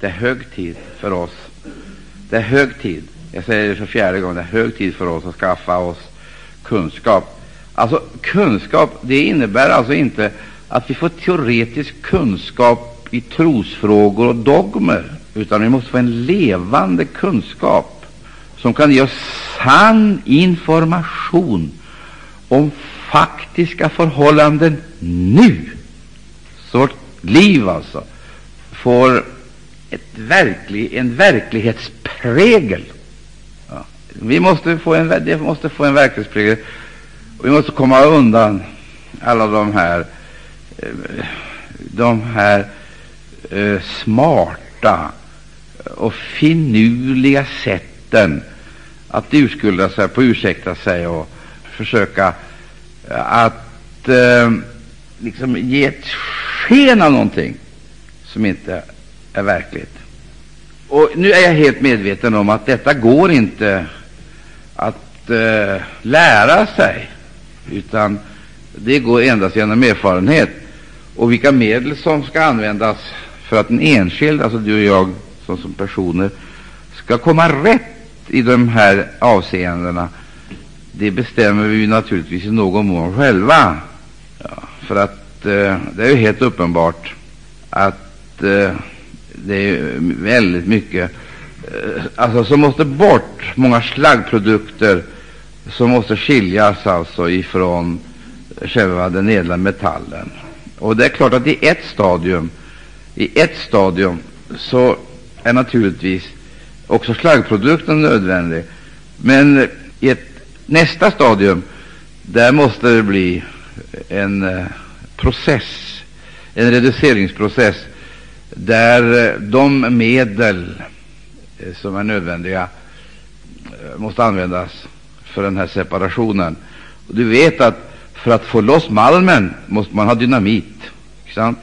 Det är hög tid för oss. Det är hög tid. Jag säger det för fjärde gången. Det är hög tid för oss att skaffa oss kunskap. Alltså kunskap, det innebär alltså inte att vi får teoretisk kunskap i trosfrågor och dogmer, utan vi måste få en levande kunskap som kan ge oss sann information om faktiska förhållanden nu. Så vårt liv alltså får verklig, en verklighetsprägel. Ja. Vi måste få en, det måste få en verklighetsprägel. Och vi måste komma undan alla de här, eh, de här eh, smarta och finurliga sätten att urskulda sig, på ursäkta sig och försöka eh, att eh, liksom ge ett sken av någonting som inte är verkligt. Och nu är jag helt medveten om att detta går inte att eh, lära sig, utan det går endast genom erfarenhet. Och vilka medel som ska användas för att en enskild, alltså du och jag som, som personer, ska komma rätt i de här avseendena, det bestämmer vi naturligtvis i någon mån själva. Ja, för att eh, det är ju helt uppenbart att eh, det är väldigt mycket eh, alltså som måste bort, många slaggprodukter som måste skiljas alltså ifrån själva den ädla metallen. Och det är klart att i ett stadium, i ett stadium så är naturligtvis också slaggprodukten nödvändig, men i ett nästa stadium där måste det bli en eh, process, en reduceringsprocess där eh, de medel eh, som är nödvändiga eh, måste användas för den här separationen. Och du vet att för att få loss malmen måste man ha dynamit, sant?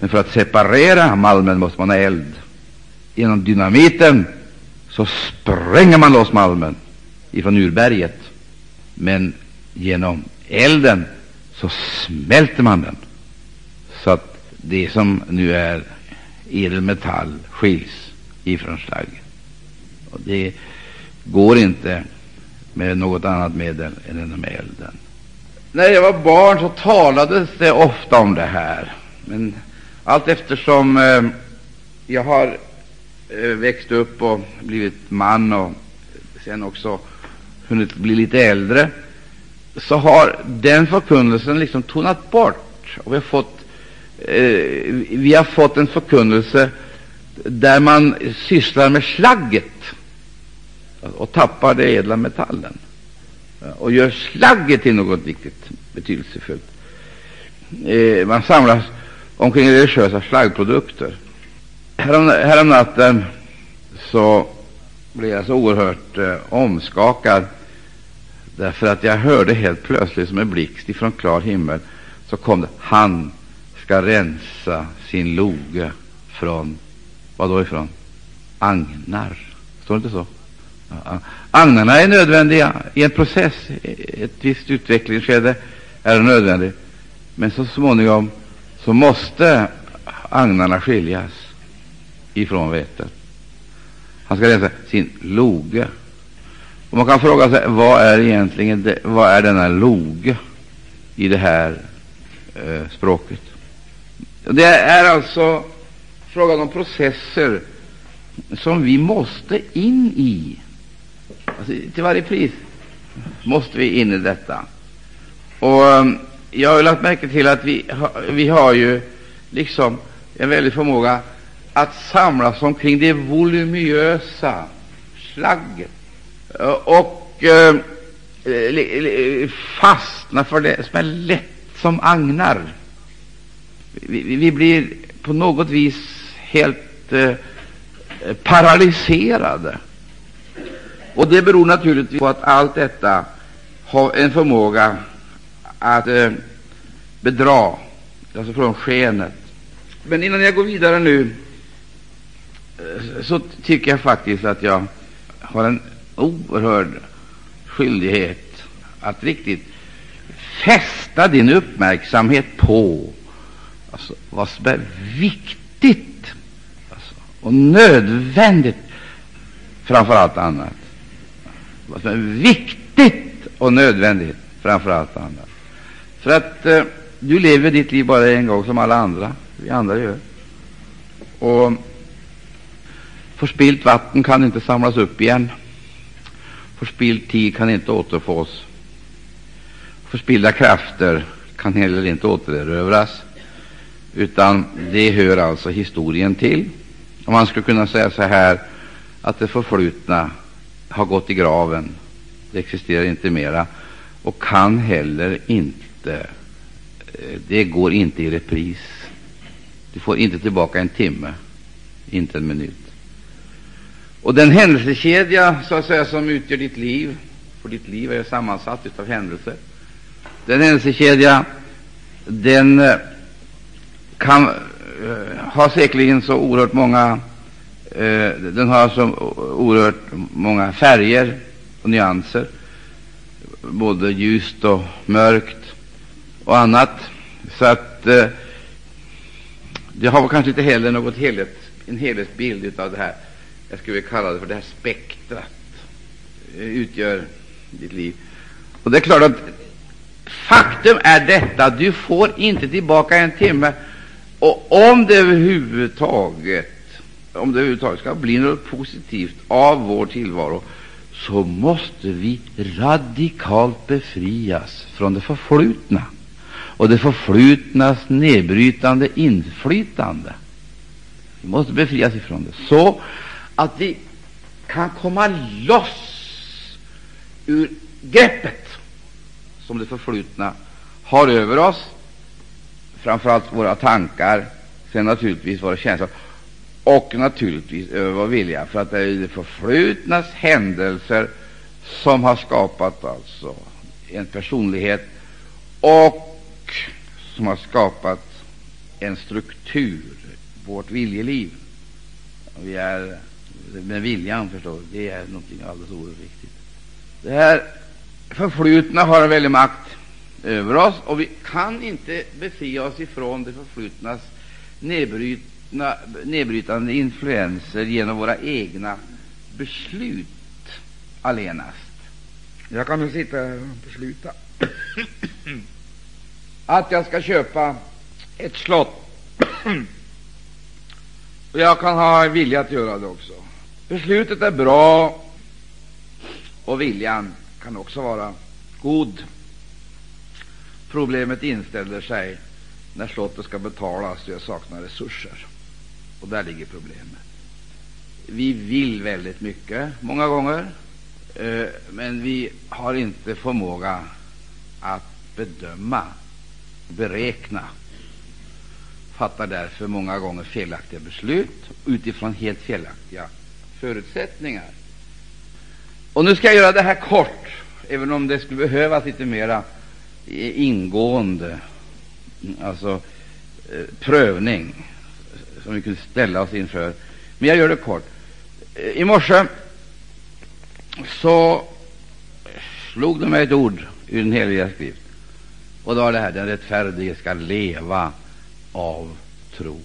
Men för att separera malmen måste man ha eld. Genom dynamiten så spränger man loss malmen ifrån urberget, men genom elden så smälter man den, så att det som nu är edelmetall skiljs ifrån slaggen. Och det går inte med något annat medel än genom elden. När jag var barn så talades det ofta om det här, men allt eftersom eh, jag har eh, växt upp och blivit man och sen också hunnit bli lite äldre, så har den förkunnelsen liksom tonat bort. Och vi har fått Eh, vi har fått en förkunnelse där man sysslar med slagget och tappar det ädla metallen eh, och gör slagget till något viktigt, betydelsefullt. Eh, man samlas omkring religiösa slaggprodukter. Härom, härom natten så blev jag så oerhört eh, omskakad därför att jag hörde helt plötsligt som en blixt ifrån klar himmel så kom det han ska rensa sin loge från, vad då ifrån? Agnar. Står det inte så? Agnarna är nödvändiga i en process. Ett visst utvecklingsskede är det nödvändigt. Men så småningom så måste agnarna skiljas ifrån vetet. Han ska rensa sin loge. Och man kan fråga sig, vad är egentligen det, vad är denna loge i det här eh, språket? Det är alltså frågan om processer som vi måste in i. Alltså, till varje pris måste vi in i detta. Och um, jag har lagt märke till att vi, har, vi har ju liksom en väldig förmåga att samlas omkring det voluminösa slagget eh, och eh, fastna för det som är lätt som agnar vi, vi blir på något vis helt eh, paralyserade. Och det beror naturligtvis på att allt detta har en förmåga att eh, bedra, alltså från skenet. Men innan jag går vidare nu eh, så tycker jag faktiskt att jag har en oerhörd skyldighet att riktigt fästa din uppmärksamhet på alltså, vad som är viktigt alltså, och nödvändigt framför allt annat. Vad som är viktigt och nödvändigt framför allt annat. För att eh, du lever ditt liv bara en gång som alla andra, vi andra gör. Och förspilt vatten kan inte samlas upp igen. Förspild tid kan inte återfås. Förspillda krafter kan heller inte återerövras, utan det hör alltså historien till. Och man skulle kunna säga så här att det förflutna har gått i graven. Det existerar inte mera och kan heller inte eh, det går inte i repris. Du får inte tillbaka en timme, inte en minut. Och den händelsekedja så att säga, som utgör ditt liv, för ditt liv är sammansatt av händelser, den händelsekedja den eh, kan eh, har säkerligen så oerhört många eh, den har så oerhört många färger och nyanser, både ljust och mörkt och annat, så att uh, det har kanske inte heller något helhet, en helhetsbild av det här. Jag skulle vilja kalla det för det här spektrat utgör ditt liv. Och det är klart att faktum är detta, du får inte tillbaka en timme. Och om det överhuvudtaget, om det överhuvudtaget ska bli något positivt av vår tillvaro, så måste vi radikalt befrias från det förflutna och det förflutnas nedbrytande inflytande. Vi måste befrias ifrån det, så att vi kan komma loss ur greppet som det förflutna har över oss, framför allt våra tankar, sen naturligtvis våra känslor och naturligtvis över vår vilja, för att det är det förflutnas händelser som har skapat alltså en personlighet och som har skapat en struktur, vårt viljeliv. Vi är med viljan, förstår det är någonting alldeles oerhört viktigt. Det här förflutna har en väldig makt över oss, och vi kan inte befria oss ifrån det förflutnas nedbrytna, nedbrytande influenser genom våra egna beslut allenast. Jag kan nu sitta här och besluta att jag ska köpa ett slott. och jag kan ha vilja att göra det också. Beslutet är bra, och viljan kan också vara god. Problemet inställer sig när slottet ska betalas och jag saknar resurser. Och där ligger problemet. Vi vill väldigt mycket, många gånger, eh, men vi har inte förmåga att bedöma, beräkna, fattar därför många gånger felaktiga beslut utifrån helt felaktiga förutsättningar. Och nu ska jag göra det här kort, även om det skulle behövas lite mera ingående alltså, eh, prövning som vi kunde ställa oss inför. Men jag gör det kort. Eh, I morse så slog det mig ett ord ur den heliga skrift, och det var det här den rättfärdige ska leva av tro.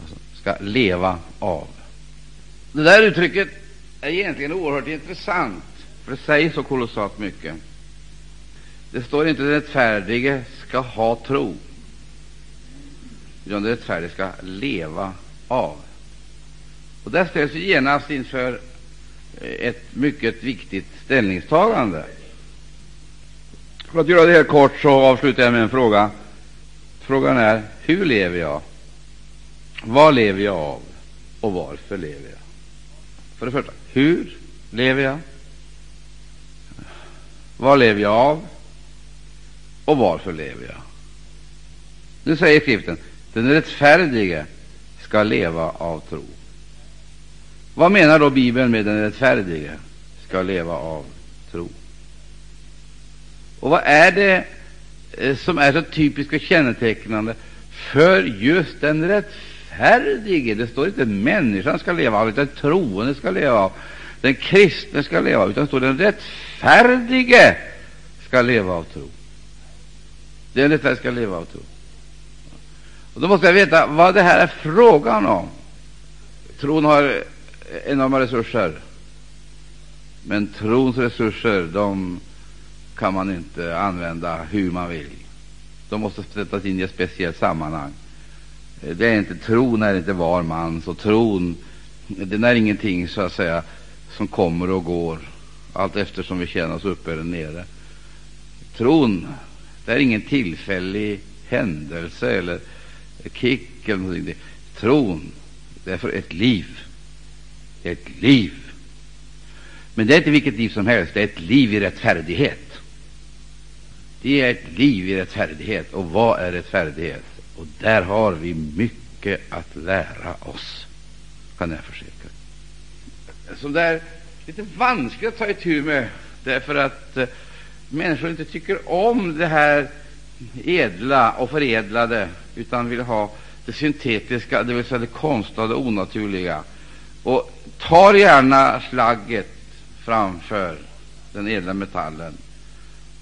Alltså, ska leva av. Det där uttrycket är egentligen oerhört intressant, för det säger så kolossalt mycket. Det står inte den rättfärdige ska ha tro, utan den rättfärdige ska leva av. Och där ställs vi genast inför eh, ett mycket viktigt ställningstagande. För att göra det helt kort så avslutar jag med en fråga. Frågan är: hur lever jag? Vad lever jag av? Och varför lever jag? För det första, hur lever jag? Vad lever jag av? Och varför lever jag? Nu säger skriften den rättfärdige ska leva av tro. Vad menar då Bibeln med den rättfärdige ska leva av tro? Och vad är det eh, som är så typiskt och kännetecknande för just den rättfärdige? Det står inte människan ska leva av, utan troende ska leva av. Den kristne ska leva av, utan det står den rättfärdige ska leva av tro. Det är detta jag ska leva av tro. Och då måste jag veta vad det här är frågan om. Tron har enorma resurser, men trons resurser de kan man inte använda hur man vill. De måste sättas in i ett speciellt sammanhang. Det är inte, tron är inte var mans, och tron den är ingenting så att säga som kommer och går allt eftersom vi känner oss uppe eller nere. Tron det är ingen tillfällig händelse eller kick eller någonting. Tron det är för ett liv. Ett liv. Men det är inte vilket liv som helst, det är ett liv i rättfärdighet. Det är ett liv i rättfärdighet. Och vad är rättfärdighet? Och där har vi mycket att lära oss, kan jag försäkra. Som det är lite vanskligt att ta itu med, därför att eh, människor inte tycker om det här edla och förädlade, utan vill ha det syntetiska, det vill säga det konstlade, och onaturliga, och tar gärna slagget framför den ädla metallen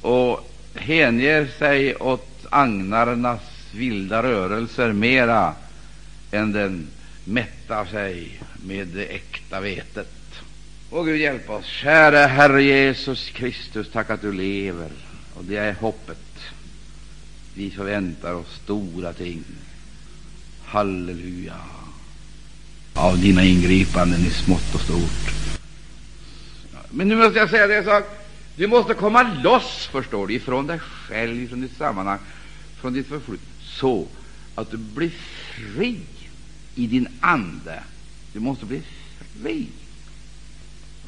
och hänger sig åt agnarnas vilda rörelser mera än den mättar sig med det äkta vetet. Åh, Gud hjälp oss. Käre Herre Jesus Kristus, tack att du lever, och det är hoppet. Vi förväntar oss stora ting. Halleluja! Av dina ingripanden i smått och stort. Men nu måste jag säga det en sak. Du måste komma loss, förstår du, ifrån dig själv, från ditt sammanhang, från ditt förflutna, så att du blir fri i din ande. Du måste bli fri.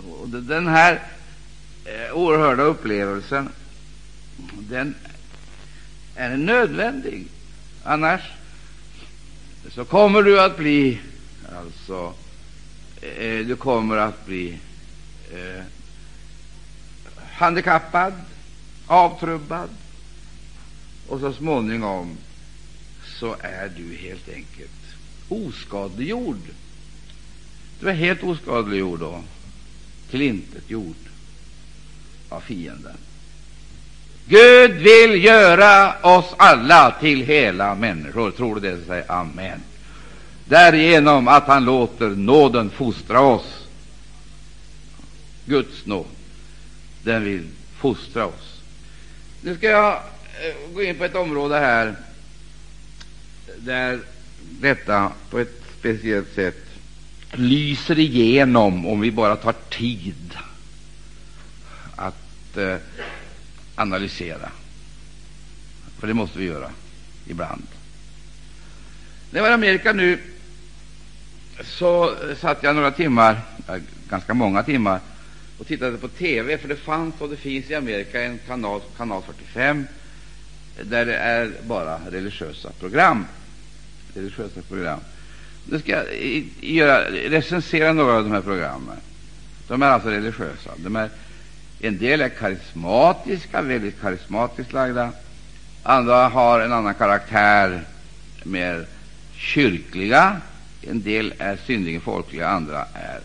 Och den här eh, oerhörda upplevelsen, den är nödvändig. Annars så kommer du att bli, alltså, eh, du kommer att bli eh, handikappad, avtrubbad, och så småningom så är du helt enkelt oskadliggjord. Du är helt oskadliggjord då tillintetgjord av fienden. Gud vill göra oss alla till hela människor. Tror du det? Säg amen. Därigenom att han låter nåden fostra oss. Guds nåd, den vill fostra oss. Nu ska jag eh, gå in på ett område här där detta på ett speciellt sätt lyser igenom, om vi bara tar tid att eh, analysera. För det måste vi göra ibland. När jag var i Amerika nu så satt jag några timmar, ganska många timmar, och tittade på TV, för det fanns och det finns i Amerika en kanal, kanal 45, där det är bara religiösa program. Religiösa program. Nu ska jag göra, recensera några av de här programmen. De är alltså religiösa. De är, en del är karismatiska, väldigt karismatiskt lagda. Andra har en annan karaktär, mer kyrkliga. En del är synnerligen folkliga, andra är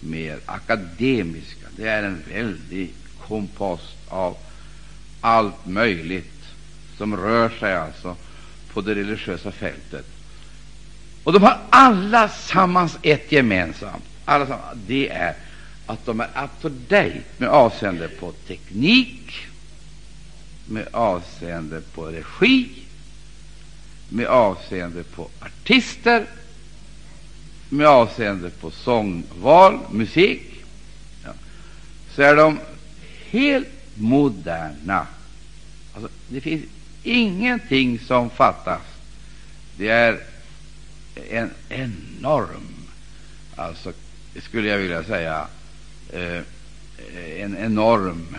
mer akademiska. Det är en väldig kompost av allt möjligt som rör sig alltså på det religiösa fältet. Och de har allesammans ett gemensamt. Allesammans, det är att de är up to date med avseende på teknik, med avseende på regi, med avseende på artister, med avseende på sångval, musik, ja, så är de helt moderna. Alltså, det finns ingenting som fattas. Det är en enorm, alltså skulle jag vilja säga, eh, en enorm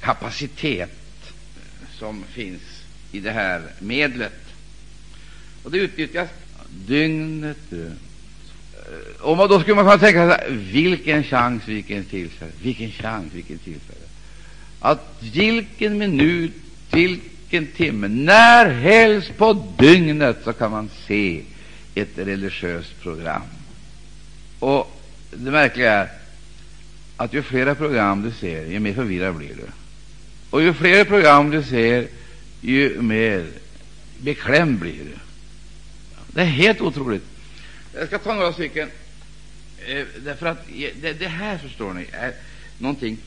kapacitet som finns i det här medlet. Och det utnyttjas dygnet runt. Eh, och då skulle man kunna tänka sig, vilken chans, vilken tillfälle, vilken chans, vilken tillfälle. Att vilken minut, vilken timme, när helst på dygnet så kan man se ett religiöst program. Och det märkliga är att ju flera program du ser, ju mer förvirrad blir du. Och ju fler program du ser, ju mer beklämd blir du. Det är helt otroligt. Jag ska ta några stycken, eh, därför att det, det, här, förstår ni, är någonting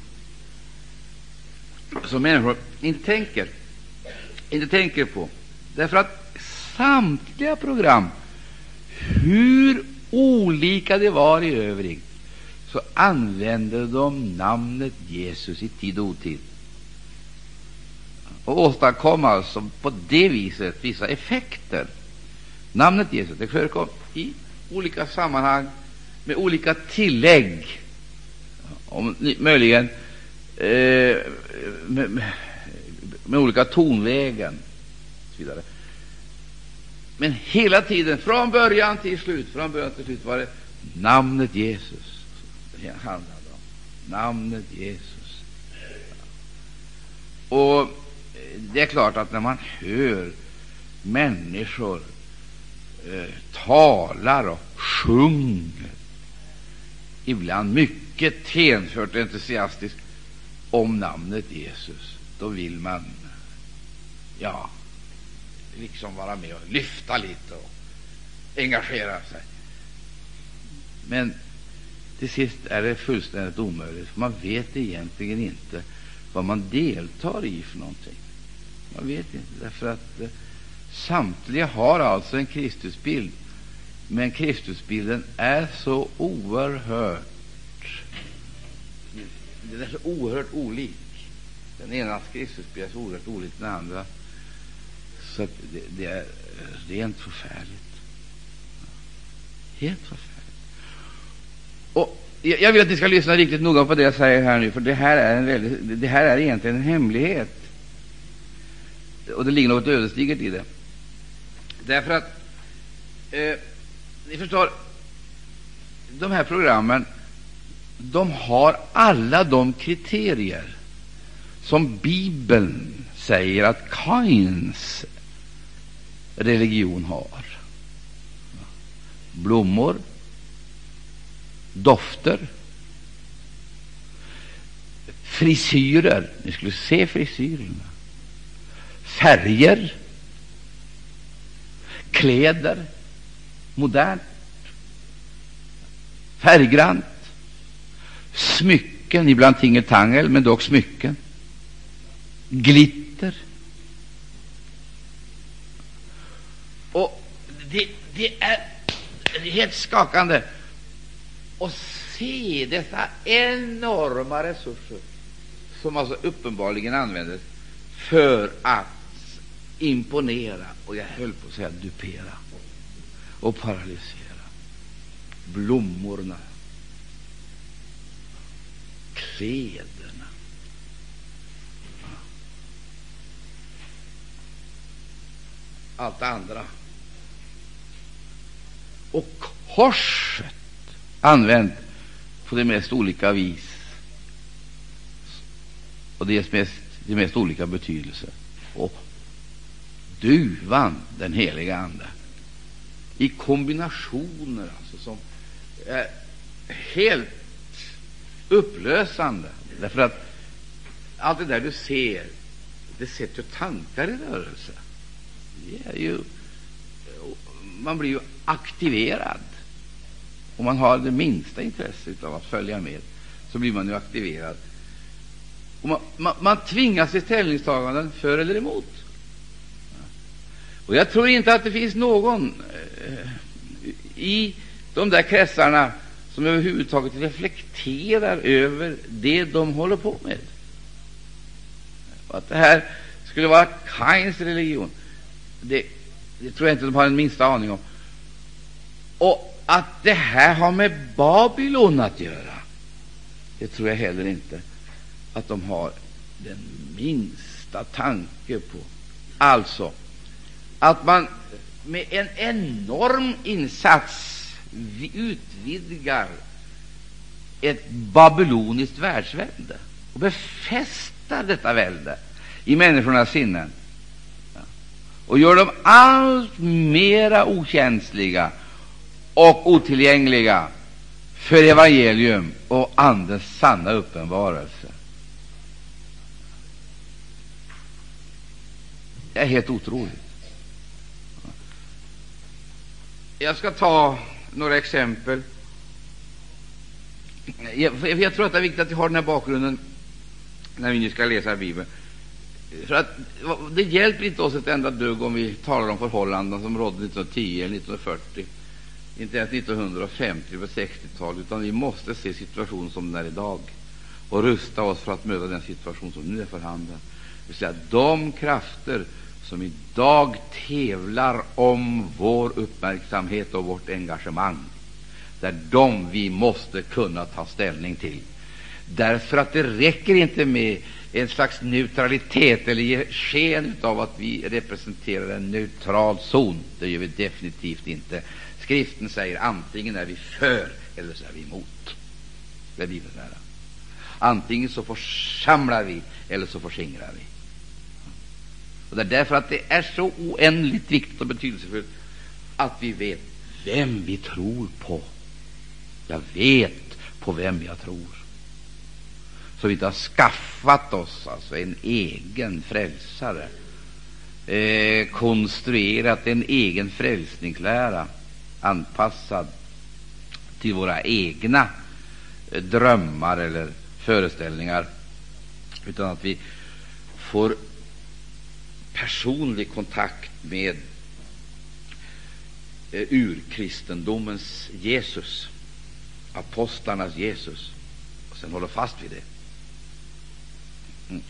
som människor inte tänker, inte tänker på. Därför att samtliga program, hur olika det var i övrigt, så använde de namnet Jesus i tid och otid och åstadkom alltså på det viset vissa effekter. Namnet Jesus det förekom i olika sammanhang med olika tillägg, om, möjligen eh, med, med, med, olika tonlägen och så vidare. Men hela tiden, från början till slut, från början till slut var det namnet Jesus det handlade om. Namnet Jesus. Och det är klart att när man hör människor eh, talar och sjunger, ibland mycket hänfört och entusiastiskt, om namnet Jesus, då vill man ja, liksom vara med och lyfta lite och engagera sig. Men till sist är det fullständigt omöjligt, för man vet egentligen inte vad man deltar i för någonting. Man vet inte, därför att eh, samtliga har alltså en Kristusbild, men Kristusbilden är så oerhört den är så oerhört olik. Den ena Kristusbilden är så oerhört olik den andra. Så det, det, är rent förfärligt. Helt förfärligt. Och jag vill att ni ska lyssna riktigt noga på det jag säger här nu, för det här är, en väldigt, det här är egentligen en hemlighet och det ligger något ödesdigert i det. Därför att, eh, ni förstår, de här programmen de har alla de kriterier som Bibeln säger att Kains religion har. Blommor, dofter, frisyrer. Ni skulle se frisyrerna. Färger, kläder, modernt, färggrant, smycken, ibland tingeltangel, men dock smycken, glitter. Det, det är helt skakande att se dessa enorma resurser som alltså uppenbarligen användes för att imponera och jag höll på att säga dupera och paralysera. Blommorna, kläderna. Allt det andra. Och korset använt på de mest olika vis och det mest, de mest olika betydelser. Och duvan, den heliga Ande, i kombinationer alltså, som är helt upplösande. Därför att allt det där du ser, det sätter tankar i rörelse. Det är ju, man blir ju aktiverad. Om man har det minsta intresse av att följa med, så blir man ju aktiverad. Och man, man, man tvingas till ställningstaganden för eller emot. Och jag tror inte att det finns någon eh, i de där kretsarna som överhuvudtaget reflekterar över det de håller på med. Och att det här skulle vara Kains religion, det, det tror jag inte de har den minsta aning om. Och att det här har med Babylon att göra, det tror jag heller inte att de har den minsta tanke på. Alltså, att man med en enorm insats utvidgar ett babyloniskt världsvälde och befäster detta välde i människornas sinnen och gör dem allt mera okänsliga och otillgängliga för evangelium och Andens sanna uppenbarelse. Det är helt otroligt. Jag ska ta några exempel. Jag, jag tror att det är viktigt att vi har den här bakgrunden när vi nu ska läsa Bibeln. För att, det hjälper inte oss ett enda dugg om vi talar om förhållanden som rådde 1910 eller 1940, inte ens 1950 på 60-talet, utan vi måste se situationen som den är idag och rusta oss för att möta den situation som nu är för handen. Det vill säga, de krafter som idag tävlar om vår uppmärksamhet och vårt engagemang, det är de vi måste kunna ta ställning till. Därför att det räcker inte med en slags neutralitet eller ge sken av att vi representerar en neutral zon. Det gör vi definitivt inte. Skriften säger antingen är vi för eller så är vi emot. Det är Bibelns lära. Antingen så församlar vi eller så förskingrar vi. Och det är därför att det är så oändligt viktigt och betydelsefullt att vi vet vem vi tror på. Jag vet på vem jag tror. Så vi inte har skaffat oss alltså en egen frälsare, eh, konstruerat en egen frälsningslära anpassad till våra egna eh, drömmar eller föreställningar, utan att vi får personlig kontakt med eh, urkristendomens Jesus, apostlarnas Jesus, och sen håller fast vid det. Mm.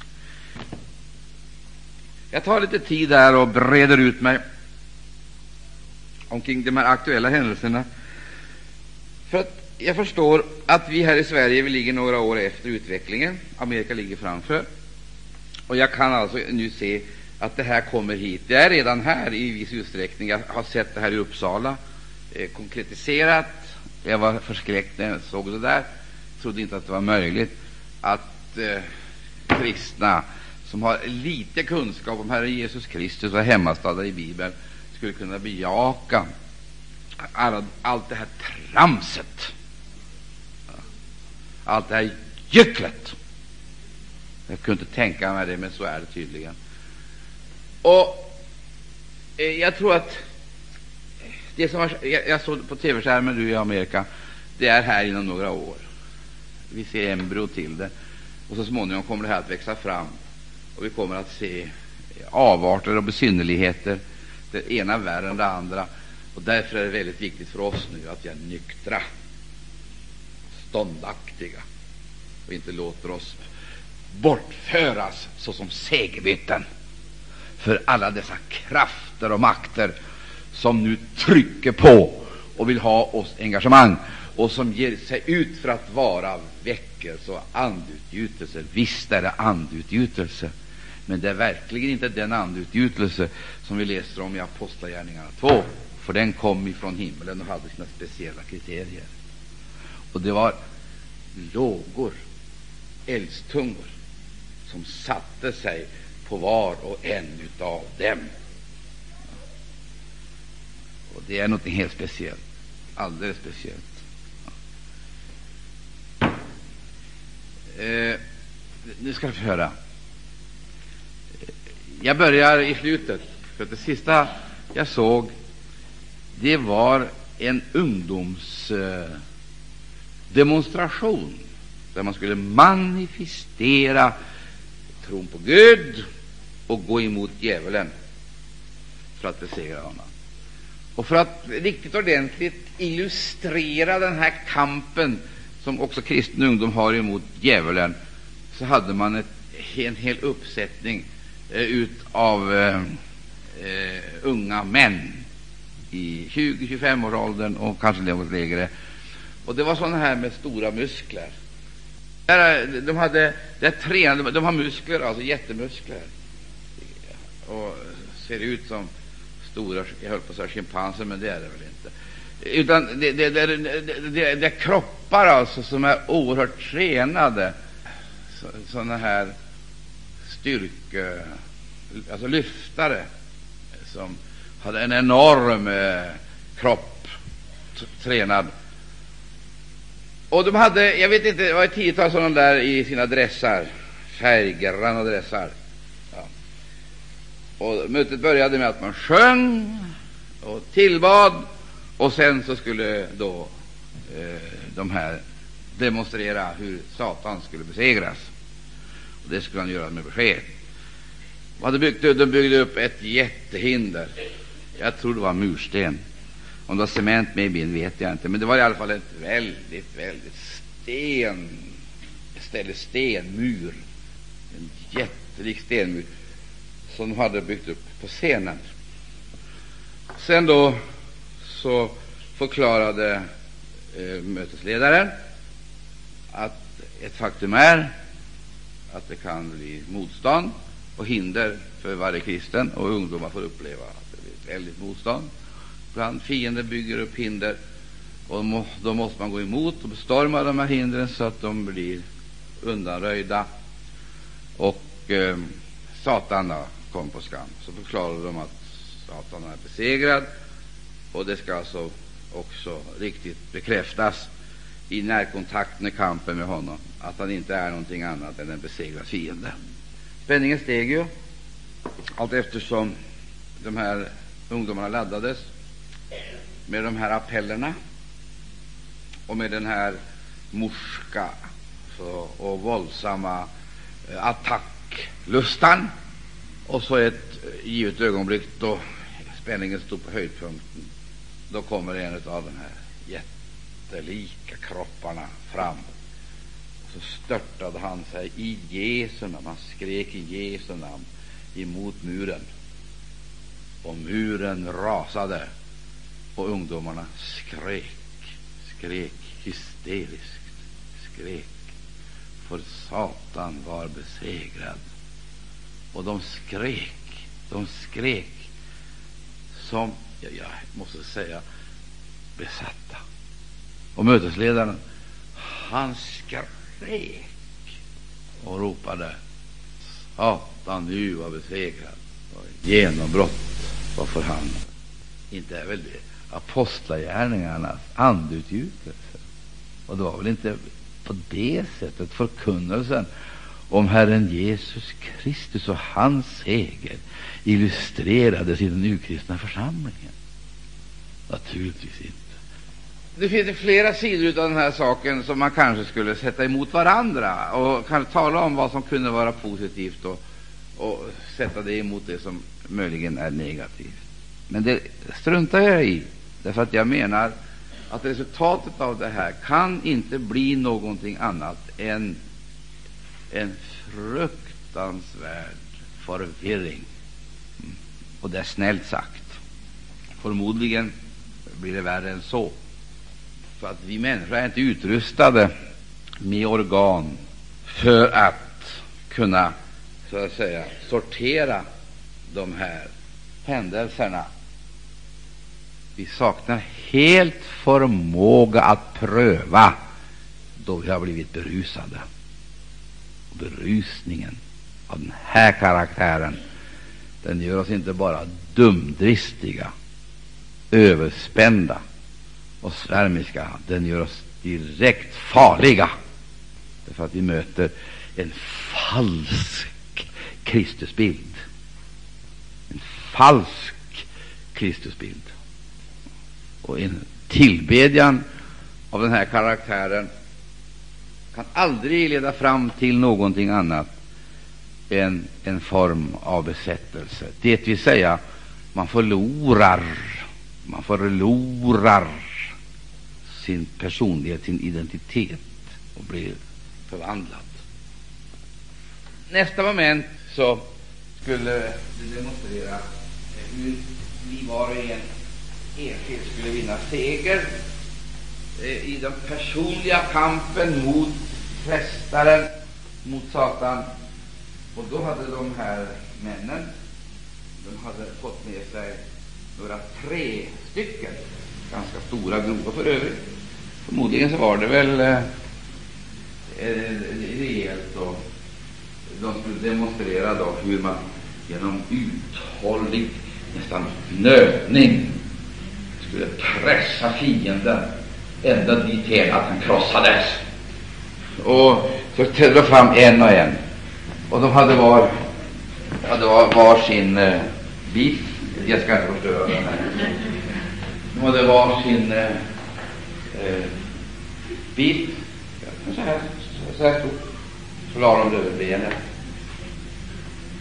Jag tar lite tid här och breder ut mig omkring de här aktuella händelserna. För att jag förstår att vi här i Sverige vi ligger några år efter utvecklingen. Amerika ligger framför. Och jag kan alltså nu se att det här kommer hit. Det är redan här i viss utsträckning. Jag har sett det här i Uppsala eh, konkretiserat. Jag var förskräckt när jag såg det där. Jag trodde inte att det var möjligt att eh, kristna som har lite kunskap om Herren Jesus Kristus och hemmastadda i Bibeln skulle kunna bejaka alla, allt det här tramset, allt det här gycklet. Jag kunde inte tänka mig det, men så är det tydligen. Och eh, jag tror att det som var, jag, jag såg på tv-skärmen nu i Amerika, det är här inom några år. Vi ser embryo till det, och så småningom kommer det här att växa fram, och vi kommer att se avarter och besynnerligheter, det ena värre än det andra. Och därför är det väldigt viktigt för oss nu att vi är nyktra, ståndaktiga och inte låter oss bortföras såsom segerbytten för alla dessa krafter och makter som nu trycker på och vill ha oss engagemang och som ger sig ut för att vara väckelse och andutgjutelse. Visst är det andutgjutelse, men det är verkligen inte den andutgjutelse som vi läser om i Apostlagärningarna 2, för den kom ifrån himlen och hade sina speciella kriterier. Och det var lågor, eldstungor, som satte sig på var och en av dem. Och det är något helt speciellt, alldeles speciellt. Eh, nu ska du få höra. Jag börjar i slutet, för det sista jag såg det var en ungdomsdemonstration eh, där man skulle manifestera tron på Gud och gå emot djävulen för att besegra honom. Och för att riktigt ordentligt illustrera den här kampen som också kristen ungdom har emot djävulen så hade man ett, en hel uppsättning eh, ut av eh, eh unga män i 20-25-årsåldern och kanske något lägre. Och det var sådana här med stora muskler. De, hade, där tränade, de har muskler, alltså jättemuskler och ser ut som stora jag höll på att säga schimpanser, men det är det väl inte. Utan det, det, det, det, det är kroppar alltså som är oerhört tränade. Sådana här styrke... Alltså lyftare som hade en enorm eh, kropp, tränad. Och de hade, jag vet inte, det var ett tiotal sådana där i sina dressar, färggranna dressar. Och mötet började med att man sjöng och tillbad och sen så skulle då eh, de här demonstrera hur Satan skulle besegras. Och det skulle han göra med besked. De, byggde, de byggde upp ett jättehinder. Jag tror det var mursten. Om det var cement med i bilden vet jag inte, men det var i alla fall ett väldigt, väldigt sten, ställe stenmur, en jättelik stenmur som de hade byggt upp på scenen. Sen då så förklarade eh, mötesledaren att ett faktum är att det kan bli motstånd och hinder för varje kristen, och ungdomar får uppleva att det blir ett väldigt motstånd. Ibland fienden bygger upp hinder, och då måste man gå emot och bestorma de här hindren så att de blir undanröjda. Och eh, Satan kom på skam. Så förklarade de att Satan är besegrad, och det ska alltså också riktigt bekräftas i närkontakten i kampen med honom att han inte är någonting annat än en besegrad fiende. Spänningen steg ju allt eftersom de här ungdomarna laddades med de här appellerna och med den här morska och våldsamma eh, attacklustan. Och så ett givet ögonblick då spänningen stod på höjdpunkten, då kommer en av de här jättelika kropparna fram. Och så störtade han sig i Jesu namn. Han skrek i Jesu namn emot muren. Och muren rasade, och ungdomarna skrek, skrek hysteriskt, skrek, för Satan var besegrad. Och de skrek, de skrek som, jag, jag måste säga, besatta. Och mötesledaren, han skrek och ropade Satan nu var besegrad. Genombrott var för han. Inte är väl det apostlagärningarnas andeutgjutelse? Och det var väl inte på det sättet förkunnelsen om Herren Jesus Kristus och hans seger illustrerades i den urkristna församlingen? Naturligtvis inte. Det finns flera sidor av den här saken som man kanske skulle sätta emot varandra och kanske tala om vad som kunde vara positivt och, och sätta det emot det som möjligen är negativt. Men det struntar jag i, därför att jag menar att resultatet av det här kan inte bli någonting annat än en fruktansvärd förvirring. Mm. Och det är snällt sagt. Förmodligen blir det värre än så. För att vi människor är inte utrustade med organ för att kunna så att säga sortera de här händelserna. Vi saknar helt förmåga att pröva då vi har blivit berusade. Berusningen av den här karaktären den gör oss inte bara dumdristiga, överspända och svärmiska, den gör oss direkt farliga, därför att vi möter en falsk Kristusbild. En falsk Kristusbild. Och en tillbedjan av den här karaktären kan aldrig leda fram till någonting annat än en form av besättelse. Det vill säga, man förlorar, man förlorar sin personlighet, sin identitet och blir förvandlad. Nästa moment så skulle det demonstrera hur vi var och en enskilt skulle vinna seger Eh, i den personliga kampen mot frestaren, mot Satan. Och då hade de här männen de hade fått med sig några tre stycken, ganska stora grova för övrigt. Förmodligen så var det väl eh, eh, rejält och de skulle demonstrera då hur man genom uthållig nästan nötning skulle pressa fienden ända dithän att han krossades. Och så trädde de fram en och en, och de hade var, hade var, var sin eh, bit. Jag ska inte förstöra den här. De hade var sin eh, eh, bit, så här, så här stort. Så la de det över benet.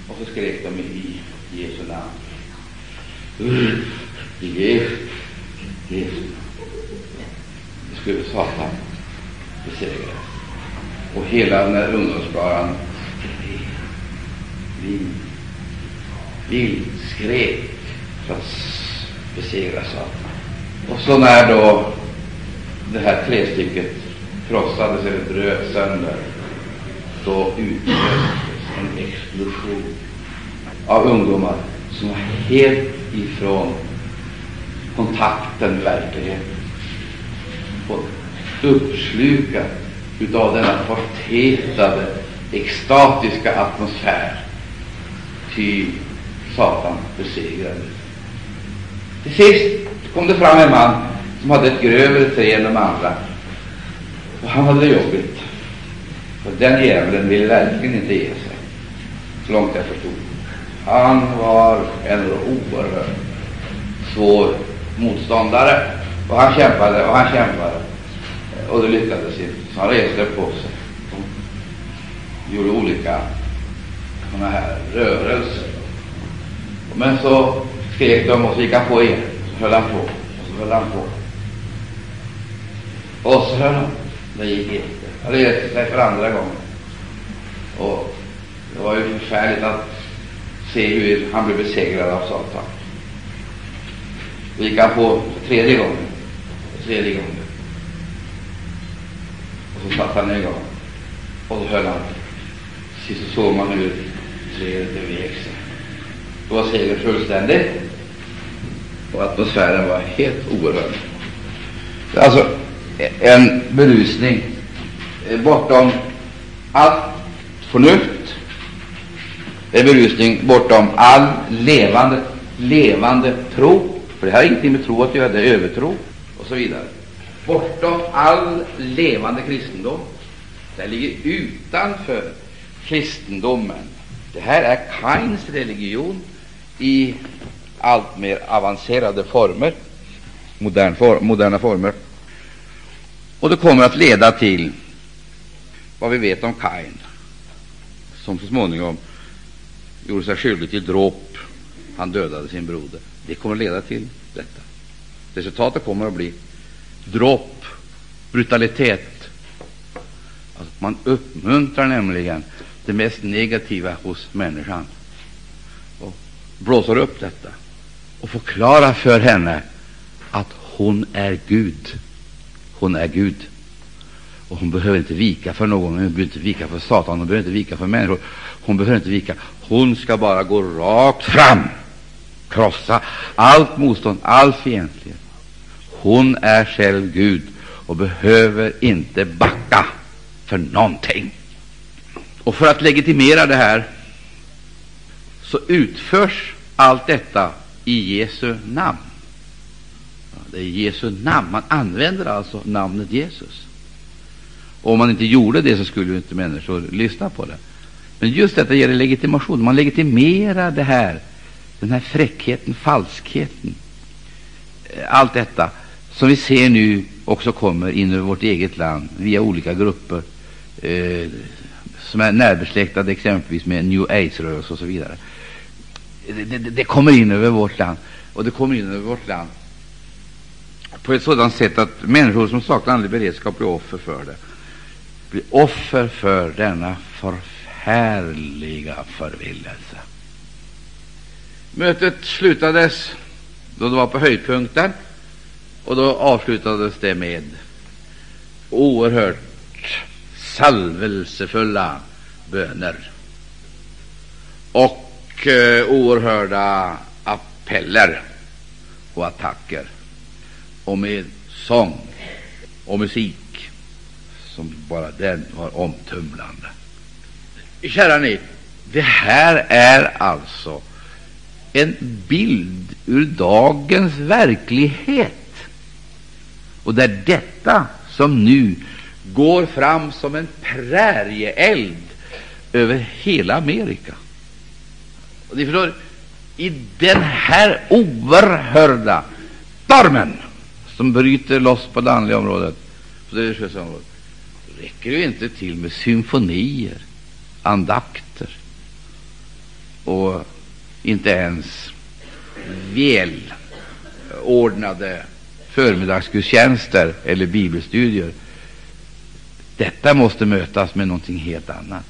Och så skrek de i Jesu namn. I Jesu, Jesu Det skulle Satan besegra. Och hela den här ungdomsskaran vild skrek för att besegra Satan. Och så när då det här trästycket krossades eller bröt sönder, då utlöstes en explosion av ungdomar som var helt ifrån kontakten med verkligheten fått uppslukad utav denna förtätade, extatiska atmosfär. Ty Satan besegrade. Till sist kom det fram en man som hade ett grövre trä än de andra. Och han hade det jobbigt. Och den djävulen ville verkligen inte ge sig, så långt jag förstod. Han var en oerhört svår motståndare. Och han kämpade och han kämpade. Och det lyckades inte. Så han reste på sig och gjorde olika sådana här rörelser. Men så skrek de och så gick han på igen. Så höll han på och så höll han på. Och så höll han. Det gick inte. Han reste sig för andra gången. Och det var ju förfärligt att se hur han blev besegrad av Satan. Då gick han på för tredje gången. Tredje gången. Och så satte han igång. Och så höll han. Sist så såg man hur trädet vek sig. Då var segern fullständig. Och atmosfären var helt oerhörd. Alltså en berusning eh, bortom allt förnuft. En berusning bortom all levande, levande tro. För det har ingenting med tro att göra, det är övertro och så vidare. Bortom all levande kristendom. Det ligger utanför kristendomen. Det här är Kains religion i allt mer avancerade former, modern for, moderna former. Och det kommer att leda till vad vi vet om Kain, som så småningom gjorde sig skyldig till dråp. Han dödade sin broder. Det kommer att leda till detta. Resultatet kommer att bli dråp, brutalitet. Alltså man uppmuntrar nämligen det mest negativa hos människan och blåser upp detta och förklarar för henne att hon är Gud. Hon är Gud. Och hon behöver inte vika för någon. Hon behöver inte vika för Satan. Hon behöver inte vika för människor. Hon behöver inte vika. Hon ska bara gå rakt fram. Krossa allt motstånd, all fientlighet. Hon är själv Gud och behöver inte backa för någonting. Och för att legitimera det här så utförs allt detta i Jesu namn. Det är Jesu namn. Man använder alltså namnet Jesus. Och om man inte gjorde det så skulle inte människor lyssna på det. Men just detta ger legitimation. Man legitimerar det här, den här fräckheten, falskheten, eh, allt detta som vi ser nu också kommer in över vårt eget land via olika grupper eh, som är närbesläktade exempelvis med New Age-rörelsen och så vidare. Det, det, det, kommer in över vårt land, och det kommer in över vårt land på ett sådant sätt att människor som saknar andlig beredskap blir offer för det. Blir offer för denna förfärliga förvillelse. Mötet slutades då det var på höjdpunkten, och då avslutades det med oerhört salvelsefulla böner och eh, oerhörda appeller och attacker och med sång och musik som bara den var omtumlande. Kära ni, det här är alltså en bild ur dagens verklighet. Och det är detta som nu går fram som en prärieeld över hela Amerika. Och ni förstår, i den här oerhörda stormen som bryter loss på det andliga området, på det religiösa området, räcker det inte till med symfonier, andakter och inte ens välordnade förmiddagsgudstjänster eller bibelstudier. Detta måste mötas med någonting helt annat.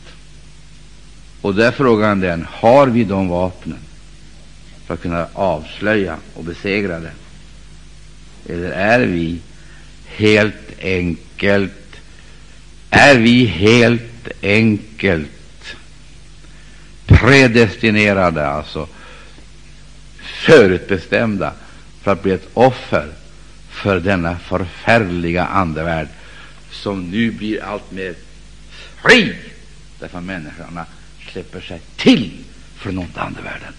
Och där är frågan den, har vi de vapnen för att kunna avslöja och besegra det? Eller är vi helt enkelt är vi helt enkelt predestinerade, alltså förutbestämda för att bli ett offer för denna förfärliga andevärld som nu blir allt mer fri därför att människorna släpper sig till för den onda andevärlden.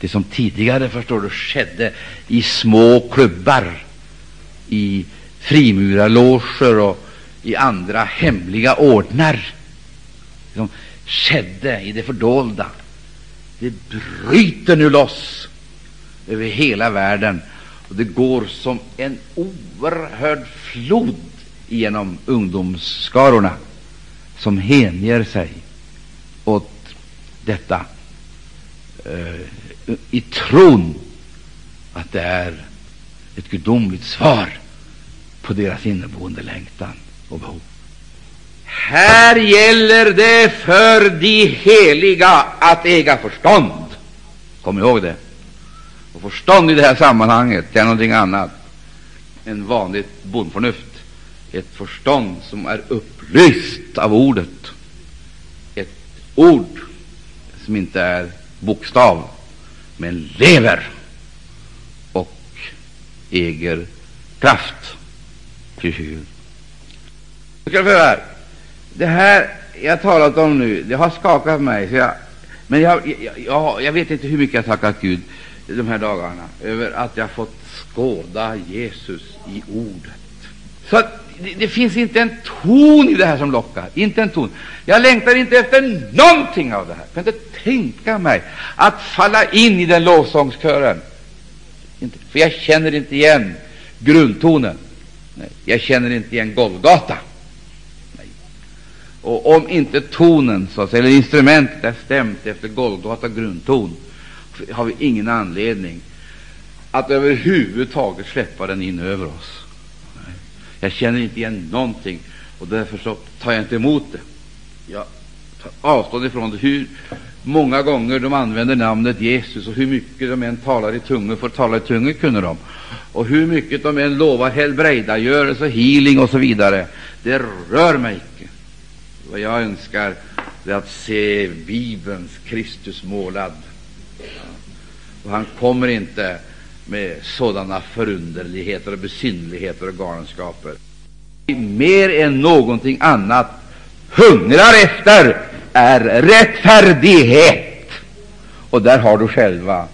Det som tidigare, förstår du, skedde i små klubbar, i frimurarloger och i andra hemliga ordnar, som skedde i det fördolda, det bryter nu loss över hela världen, och det går som en oerhörd flod genom ungdomsskarorna som hänger sig åt detta eh, i tron att det är ett gudomligt svar på deras inneboende längtan och behov. Här gäller det för de heliga att äga förstånd. Kom ihåg det. Och förstånd i det här sammanhanget är någonting annat än vanligt bondförnuft. Ett förstånd som är upplyst av ordet. Ett ord som inte är bokstav, men lever och äger kraft. Till ska här. Det här jag talat om nu, det har skakat mig. Så jag, men jag, jag, jag, jag vet inte hur mycket jag tackat Gud de här dagarna över att jag fått skåda Jesus i ordet. Så det, det, finns inte en ton i det här som lockar. Inte en ton. Jag längtar inte efter någonting av det här. Jag kan inte tänka mig att falla in i den lovsångskören. Inte, för jag känner inte igen grundtonen. Nej, jag känner inte igen Golgata. Och om inte tonen, så att säga, eller instrumentet är stämt efter Golgata grundton, har vi ingen anledning att överhuvudtaget släppa den in över oss. Jag känner inte igen någonting, och därför så tar jag inte emot det. Jag tar avstånd ifrån det. Hur många gånger de använder namnet Jesus och hur mycket de än talar i tungor, för tala i tungor kunde de, och hur mycket de än lovar helbrägdagörelse, healing och så vidare, det rör mig icke. Vad jag önskar är att se Bibelns Kristus målad. Och han kommer inte med sådana förunderligheter och besynnerligheter och galenskaper. Mer än någonting annat hungrar efter är rättfärdighet. Och där har du själva,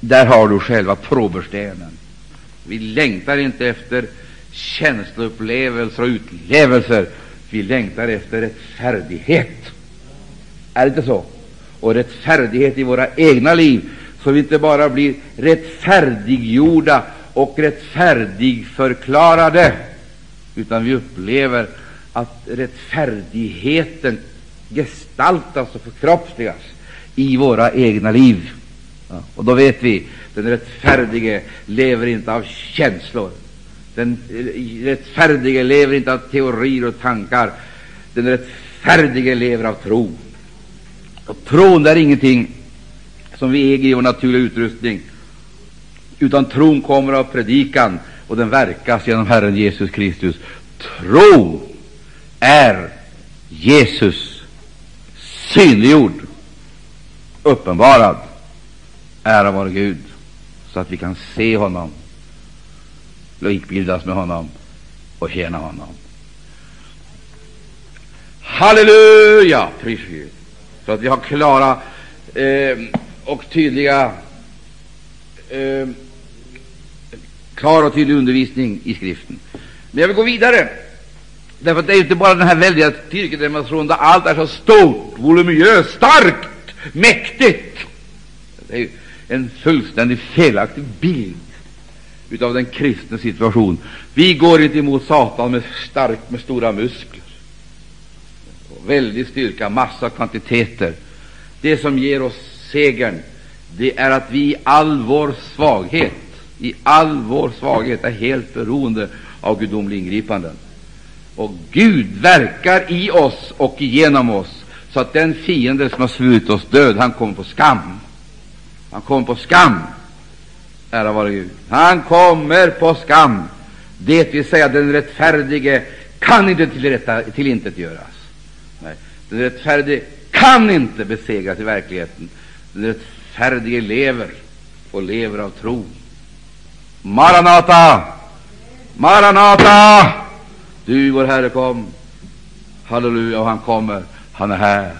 där har du själva proberstenen. Vi längtar inte efter känsloupplevelser och utlevelser vi längtar efter rättfärdighet. Är det inte så? Och rättfärdighet i våra egna liv, så vi inte bara blir rättfärdiggjorda och rättfärdigförklarade, utan vi upplever att rättfärdigheten gestaltas och förkroppsligas i våra egna liv. Ja, och då vet vi den rättfärdige lever inte av känslor, den eh, rättfärdige lever inte av teorier och tankar. Den rättfärdige lever av tro. Och tron är ingenting som vi äger i vår naturliga utrustning, utan tron kommer av predikan, och den verkas genom Herren Jesus Kristus. Tro är Jesus synliggjord, uppenbarad, ära vare Gud, så att vi kan se honom likbildas med honom och tjäna honom. Halleluja! Pris Gud. Så att vi har klara eh, och tydliga eh, klar och tydlig undervisning i skriften. Men jag vill gå vidare, därför att det är inte bara den här väldiga styrkedemonstrationen där allt är så stort, voluminöst, starkt, mäktigt. Det är en fullständigt felaktig bild utav den kristna situation. Vi går inte emot Satan med starkt med stora muskler, och väldig styrka, massa kvantiteter. Det som ger oss segern, det är att vi i all vår svaghet, i all vår svaghet är helt beroende av gudomliga ingripanden. Och Gud verkar i oss och genom oss, så att den fiende som har svurit oss död, han kommer på skam. Han kommer på skam. Ära vare Gud. Han kommer på skam. Det vill säga, den rättfärdige kan inte tillintetgöras. Nej, den rättfärdige kan inte besegras i verkligheten. Den rättfärdige lever och lever av tro. Maranata! Maranata! Du, vår Herre, kom. Halleluja, och han kommer. Han är här.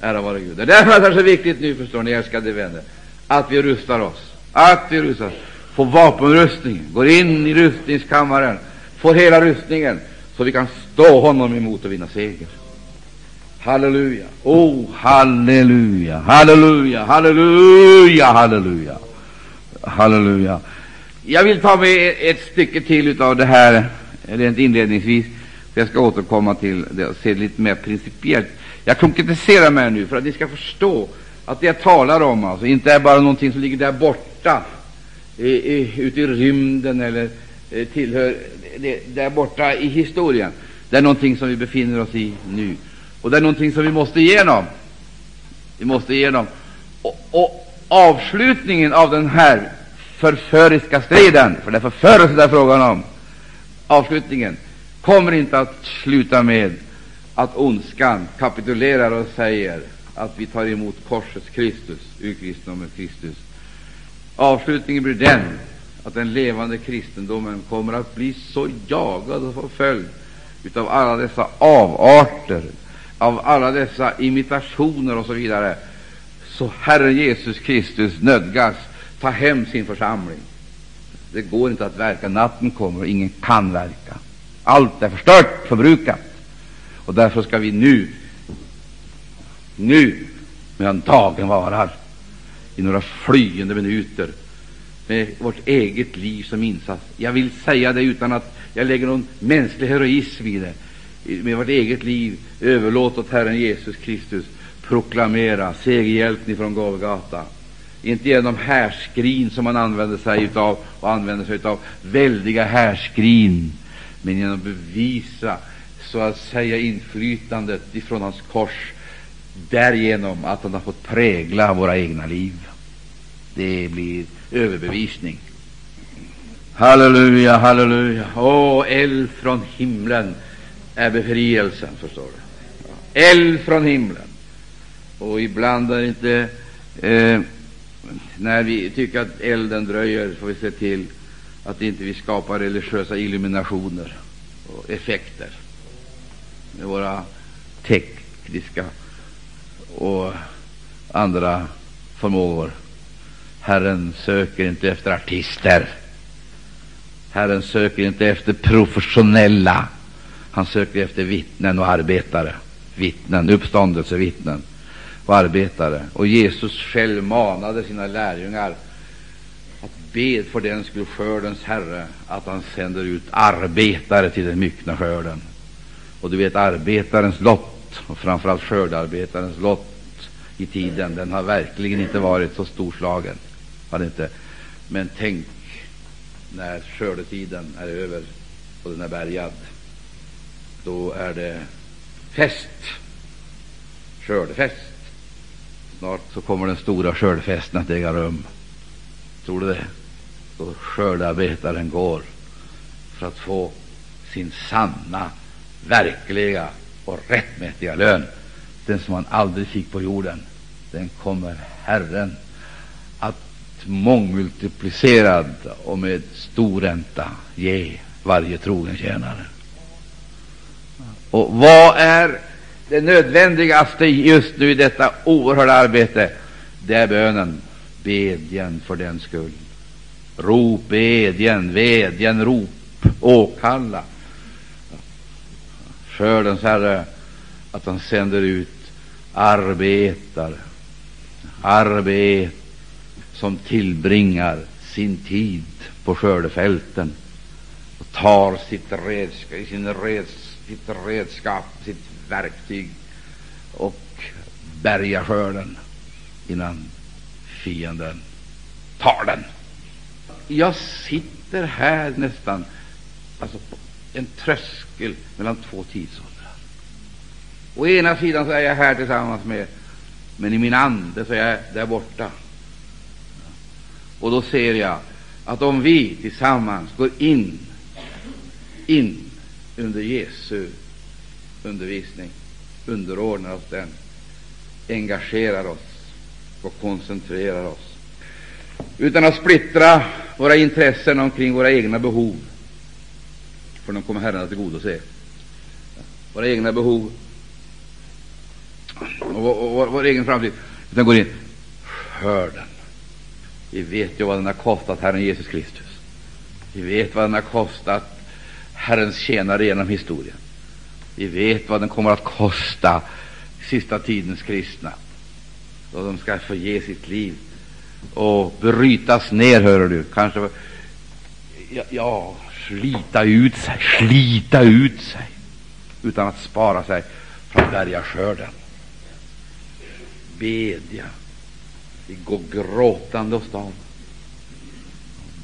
Ära vare Gud. Det är därför det är så viktigt nu, förstår ni, älskade vänner, att vi rustar oss. Att vi rustar oss. Får vapenrustning, går in i rustningskammaren, får hela rustningen, så vi kan stå honom emot och vinna seger. Halleluja! Oh, halleluja, halleluja, halleluja, halleluja, halleluja. Jag vill ta med ett stycke till av det här rent inledningsvis. Jag ska återkomma till det och se lite mer principiellt. Jag konkretiserar mig nu för att ni ska förstå att det jag talar om alltså inte är bara någonting som ligger där borta, ute i rymden eller eh, tillhör det, där borta i historien. Det är någonting som vi befinner oss i nu, och det är någonting som vi måste igenom. Vi måste igenom. Och, och avslutningen av den här förföriska striden, för det är förförelse det är frågan om, avslutningen kommer inte att sluta med att ondskan kapitulerar och säger att vi tar emot korsets Kristus, ur kristendomen Kristus. Avslutningen blir den att den levande kristendomen kommer att bli så jagad och förföljd av alla dessa avarter, av alla dessa imitationer och så vidare, så Herren Jesus Kristus nödgas ta hem sin församling. Det går inte att verka. Natten kommer och ingen kan verka. Allt är förstört, förbrukat. Och därför ska vi nu, nu, medan dagen varar, i några flyende minuter, med vårt eget liv som insats. Jag vill säga det utan att jag lägger någon mänsklig heroism i det. Med vårt eget liv överlåt åt Herren Jesus Kristus proklamera segerhjälten från Golgata inte genom härskrin som man använder sig utav och använder sig av väldiga härskrin, men genom att bevisa så att säga inflytandet ifrån hans kors därigenom att han har fått prägla våra egna liv. Det blir överbevisning. Halleluja, halleluja. Åh, eld från himlen är befrielsen, förstår du. Eld från himlen. Och ibland är det inte eh, när vi tycker att elden dröjer får vi se till att inte vi skapar religiösa illuminationer och effekter med våra tekniska och andra förmågor. Herren söker inte efter artister. Herren söker inte efter professionella. Han sökte efter vittnen och arbetare. Vittnen, uppståndelsevittnen och arbetare. Och Jesus själv manade sina lärjungar att be för den skull skördens Herre att han sänder ut arbetare till den myckna skörden. Och du vet, arbetarens lott, och framförallt skördarbetarens lott i tiden, den har verkligen inte varit så storslagen. Har inte. Men tänk när skördetiden är över och den är bärgad. Då är det fest, skördefest. Snart så kommer den stora skördefesten att äga rum. Tror du det? Då skördearbetaren går för att få sin sanna, verkliga och rättmätiga lön, den som han aldrig fick på jorden, den kommer Herren att mångmultiplicerad och med stor ränta ge varje trogen tjänare. Och vad är det nödvändigaste just nu i detta oerhörda arbete, det är bönen, bedjan för den skull. Rop, bedjan, vädjan, rop, åkalla. Skördens Herre, att han sänder ut arbetare, arbet som tillbringar sin tid på skördefälten och tar sitt redskap, sin redskap sitt redskap, sitt verktyg och bärga skörden innan fienden tar den. Jag sitter här nästan alltså på en tröskel mellan två tidsåldrar. Å ena sidan så är jag här tillsammans med, men i min ande så är jag där borta. Och då ser jag att om vi tillsammans går in, in under Jesu undervisning, underordnar oss den, engagerar oss och koncentrerar oss, utan att splittra våra intressen omkring våra egna behov, för de kommer Herren att tillgodose. Våra egna behov och vår, vår, vår egen framtid, utan går in skörden. Vi vet ju vad den har kostat Herren Jesus Kristus. Vi vet vad den har kostat Herrens tjänare genom historien. Vi vet vad den kommer att kosta sista tidens kristna, då de ska få ge sitt liv och brytas ner, hör du, kanske ja, ja, slita ut sig, slita ut sig, utan att spara sig från bergaskörden. Bedja, vi går gråtande och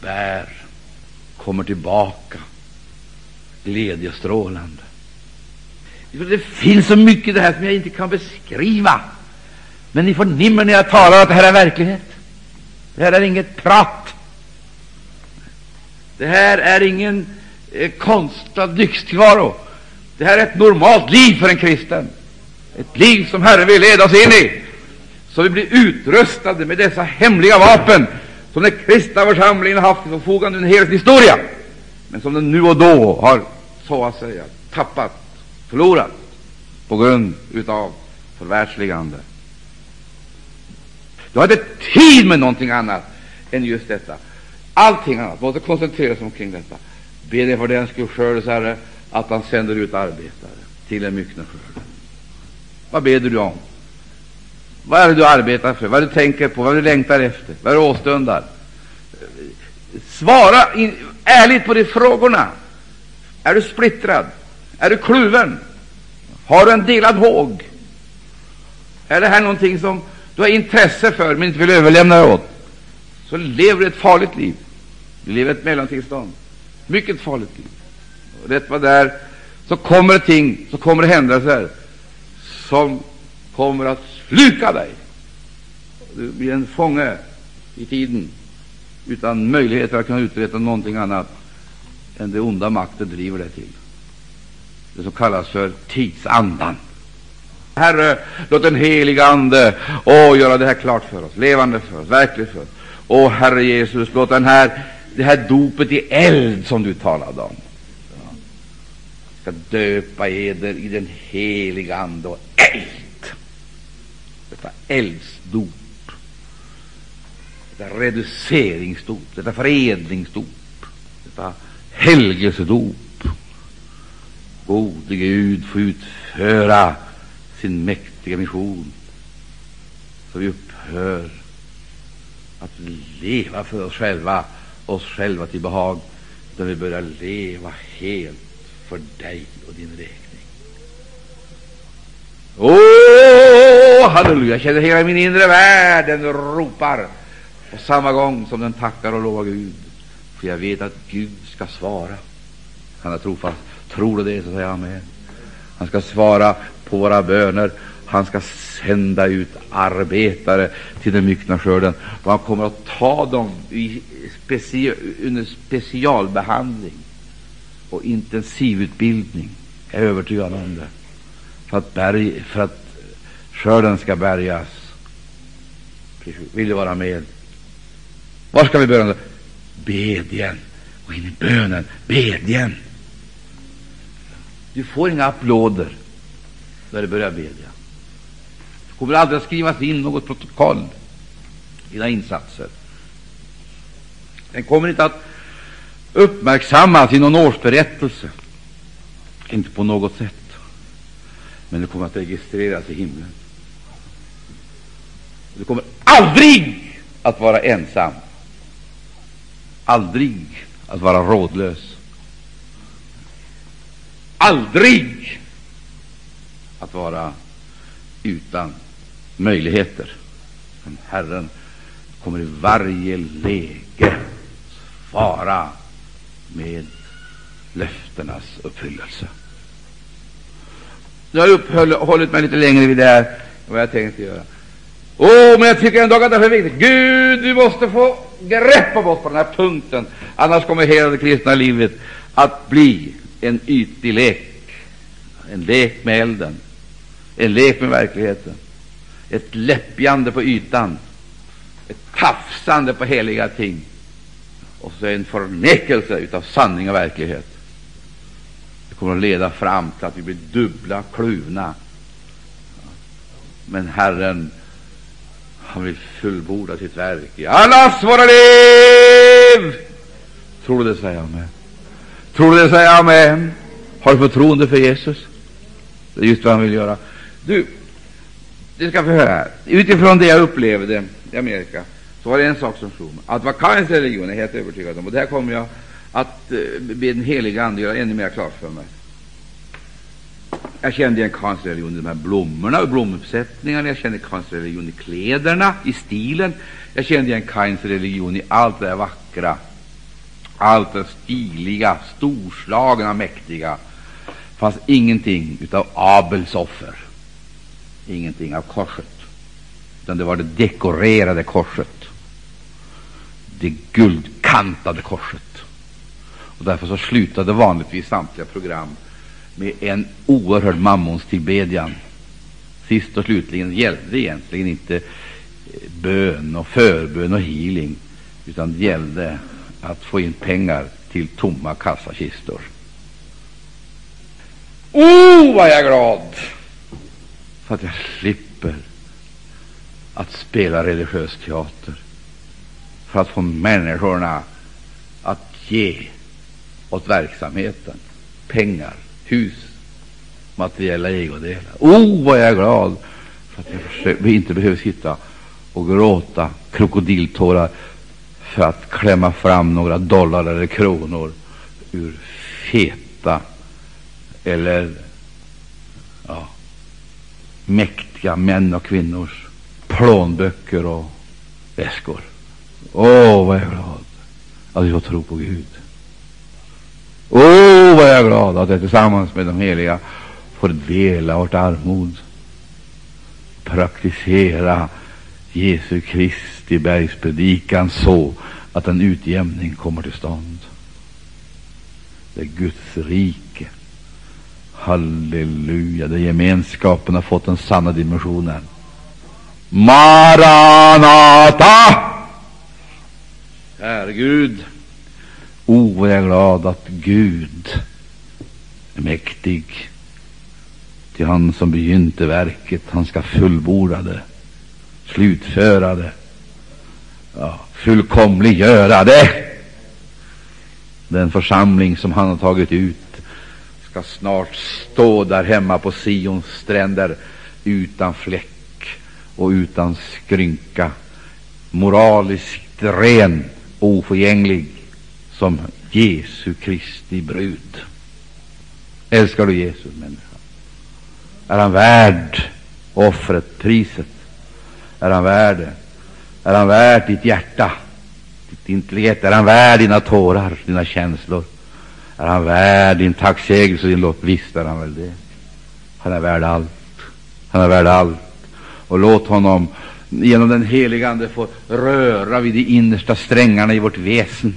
bär, kommer tillbaka, glädjestrålande. Det finns så mycket i det här som jag inte kan beskriva, men ni förnimmer när jag talar att det här är verklighet. Det här är inget prat. Det här är ingen eh, konstlad lyxtillvaro. Det här är ett normalt liv för en kristen. Ett liv som Herren vill leda oss in i, så vi blir utrustade med dessa hemliga vapen som den kristna församlingen har haft till förfogande under hela sin historia, men som den nu och då har så att säga tappat, förlorat på grund av förvärldsligande. Du har inte tid med någonting annat än just detta. Allting annat måste koncentreras omkring detta. Be dig för den skull, skördens Herre, att han sänder ut arbetare till en myckna skörd. Vad ber du om? Vad är det du arbetar för? Vad är det du tänker på? Vad är det du längtar efter? Vad är det du åstundar? Svara in, ärligt på de frågorna. Är du splittrad? Är du kluven? Har du en delad håg? Är det här någonting som du har intresse för men inte vill överlämna dig åt? Så lever du ett farligt liv. Du lever ett mellantillstånd. Mycket farligt liv. Och rätt vad där så kommer det ting, så kommer det händelser som kommer att sluka dig. Du blir en fånge i tiden utan möjligheter att kunna uträtta någonting annat än det onda makten driver dig till. Det som kallas för tidsandan. Herre, låt den heliga Ande åh, göra det här klart för oss, levande för oss, verkligt för oss. Åh, Herre Jesus, låt den här, det här dopet i eld som du talade om ska döpa eder i den heliga Ande och eld. Detta eldsdop, detta reduceringsdop, detta föredlingsdop, detta helgelsedop. Gode Gud, få utföra sin mäktiga mission, så vi upphör att leva för oss själva, oss själva till behag, utan vi börjar leva helt för dig och din räkning. Åh, halleluja! Jag känner hela min inre värld, den ropar på samma gång som den tackar och lovar Gud, för jag vet att Gud ska svara. Han är trofast. Tror du det, så säger amen. Han ska svara på våra böner. Han ska sända ut arbetare till den myckna skörden, och han kommer att ta dem i speci under specialbehandling och intensivutbildning. Jag är övertygad om det. För att, berg, för att skörden ska bärgas. Vill du vara med? Var ska vi börja? Bedjen. Gå in i bönen. Bedjen. Du får inga applåder när du börjar bedja. Det kommer aldrig att skrivas in något protokoll i dina insatser. Den kommer inte att uppmärksammas i någon årsberättelse. Inte på något sätt. Men det kommer att registreras i himlen. Du kommer aldrig att vara ensam aldrig att vara rådlös. Aldrig att vara utan möjligheter. Men Herren kommer i varje läge fara med löftenas uppfyllelse. Nu har jag uppehållit mig lite längre vid det här än vad jag tänkte göra. Åh, oh, men jag tycker ändå att det är för viktigt. Gud, du måste få grepp om oss på den här punkten. Annars kommer hela det kristna livet att bli en ytlig lek. En lek med elden. En lek med verkligheten. Ett läppjande på ytan. Ett tafsande på heliga ting. Och så en förnekelse av sanning och verklighet. Det kommer att leda fram till att vi blir dubbla, kluvna. Men Herren han vill fullborda sitt verk i allas våra liv. Tror du det? Säger amen. Tror du det? Säger amen. Har du förtroende för Jesus? Det är just vad han vill göra. Du, du ska få höra här. Utifrån det jag upplevde i Amerika så var det en sak som slog mig. Att Vakans religion är helt övertygad om, och det här kommer jag att eh, be den heliga Ande göra ännu mer klart för mig. Jag kände igen religion i de här blommorna och blomuppsättningarna. Jag kände religion i kläderna, i stilen. Jag kände igen Kains religion i allt det vackra, allt det stiliga, storslagna, mäktiga. Det fanns ingenting utav Abels offer, ingenting av korset, utan det var det dekorerade korset, det guldkantade korset. Och därför så slutade vanligtvis samtliga program med en oerhörd mammonstillbedjan. Sist och slutligen gällde det egentligen inte eh, bön och förbön och healing, utan det gällde att få in pengar till tomma kassakistor. Oh, vad jag är glad för att jag slipper att spela religiös teater, för att få människorna att ge åt verksamheten pengar hus, materiella ägodelar. Oh, vad jag är glad för att jag försöker, inte behöver sitta och gråta krokodiltårar för att klämma fram några dollar eller kronor ur feta eller ja, mäktiga män och kvinnors plånböcker och väskor. Åh, oh, vad jag är glad att vi får tro på Gud. Åh, oh, vad jag är glad att jag tillsammans med de heliga får dela vårt armod, praktisera Jesu Kristi bergspredikan så att en utjämning kommer till stånd. Det är Guds rike. Halleluja, där gemenskapen har fått den sanna dimensionen. Maranata! Herre Gud, O, oh, vad jag är glad att Gud är mäktig. Till han som begynte verket, han ska fullborda det, slutföra det, ja, fullkomliggöra det. Den församling som han har tagit ut ska snart stå där hemma på Sions stränder utan fläck och utan skrynka, moraliskt ren, oförgänglig som Jesu Kristi brud. Älskar du Jesus, människa? Är han värd offret, priset? Är han värd det? Är han värd ditt hjärta, ditt intellekt? Är han värd dina tårar, dina känslor? Är han värd din tacksägelse, din lott? Visst är han väl det. Han är värd allt. Han är värd allt. Och låt honom genom den heliga Ande få röra vid de innersta strängarna i vårt väsen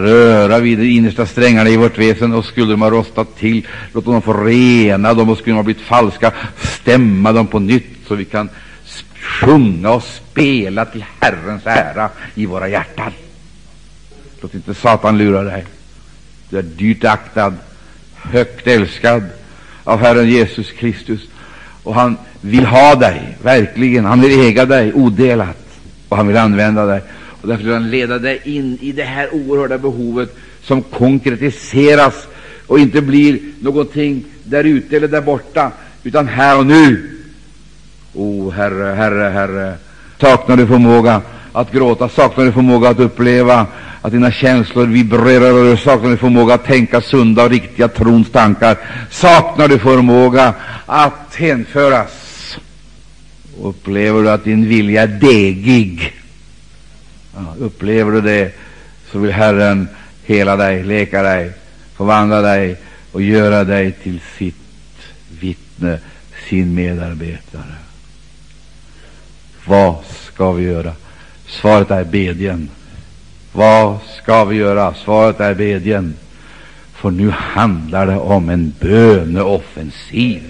röra vid de innersta strängarna i vårt väsen, och skulle de ha rostat till, låt dem få rena dem, och skulle de ha blivit falska, stämma dem på nytt, så vi kan sjunga och spela till Herrens ära i våra hjärtan. Låt inte Satan lura dig. Du är dyrt aktad, högt älskad av Herren Jesus Kristus, och han vill ha dig, verkligen. Han vill äga dig odelat, och han vill använda dig. Och därför vill han leda dig in i det här oerhörda behovet som konkretiseras och inte blir någonting där ute eller där borta, utan här och nu. O oh, Herre, Herre, Herre, saknar du förmåga att gråta, saknar du förmåga att uppleva att dina känslor vibrerar och du saknar förmåga att tänka sunda och riktiga trons tankar. Saknar du förmåga att hänföras? Upplever du att din vilja är degig? Ja, upplever du det, så vill Herren hela dig, leka dig, förvandla dig och göra dig till sitt vittne, sin medarbetare. Vad ska vi göra? Svaret är bedjen. Vad ska vi göra? Svaret är bedjen. För nu handlar det om en böneoffensiv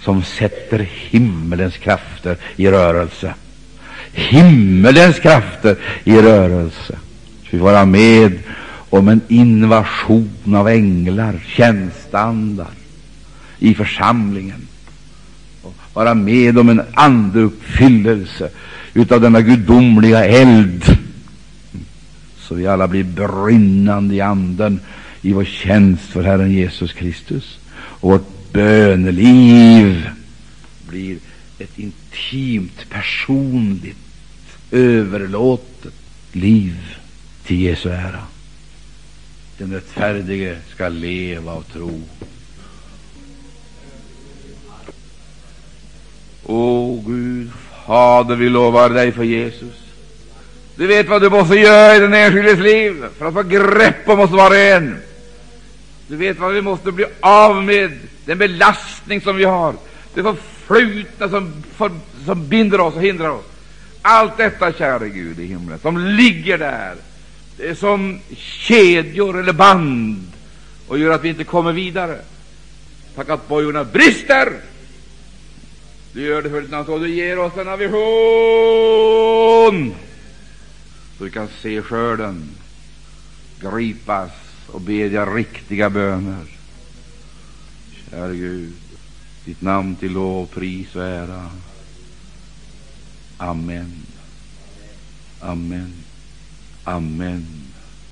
som sätter himmelens krafter i rörelse. Himmelens krafter i rörelse. Så vi vara med om en invasion av änglar, tjänsteandar i församlingen. Och vara med om en andeuppfyllelse utav denna gudomliga eld så vi alla blir brinnande i anden i vår tjänst för Herren Jesus Kristus. Och vårt böneliv blir ett intimt, personligt, överlåtet liv till Jesu ära. Den rättfärdige skall leva av tro. O Gud, Fader, vi lovar dig för Jesus. Du vet vad du måste göra i den enskildes liv för att få grepp om oss var och en. Du vet vad vi måste bli av med, den belastning som vi har, det förflutna som, för, som binder oss och hindrar oss. Allt detta, käre Gud i himlen, som ligger där det är som kedjor eller band och gör att vi inte kommer vidare. Tack att bojorna brister. Du gör det för ditt namn, du ger oss denna vision så vi kan se skörden gripas och bedja riktiga böner. Käre Gud, ditt namn till lov, pris och ära. Amen. Amen. Amen.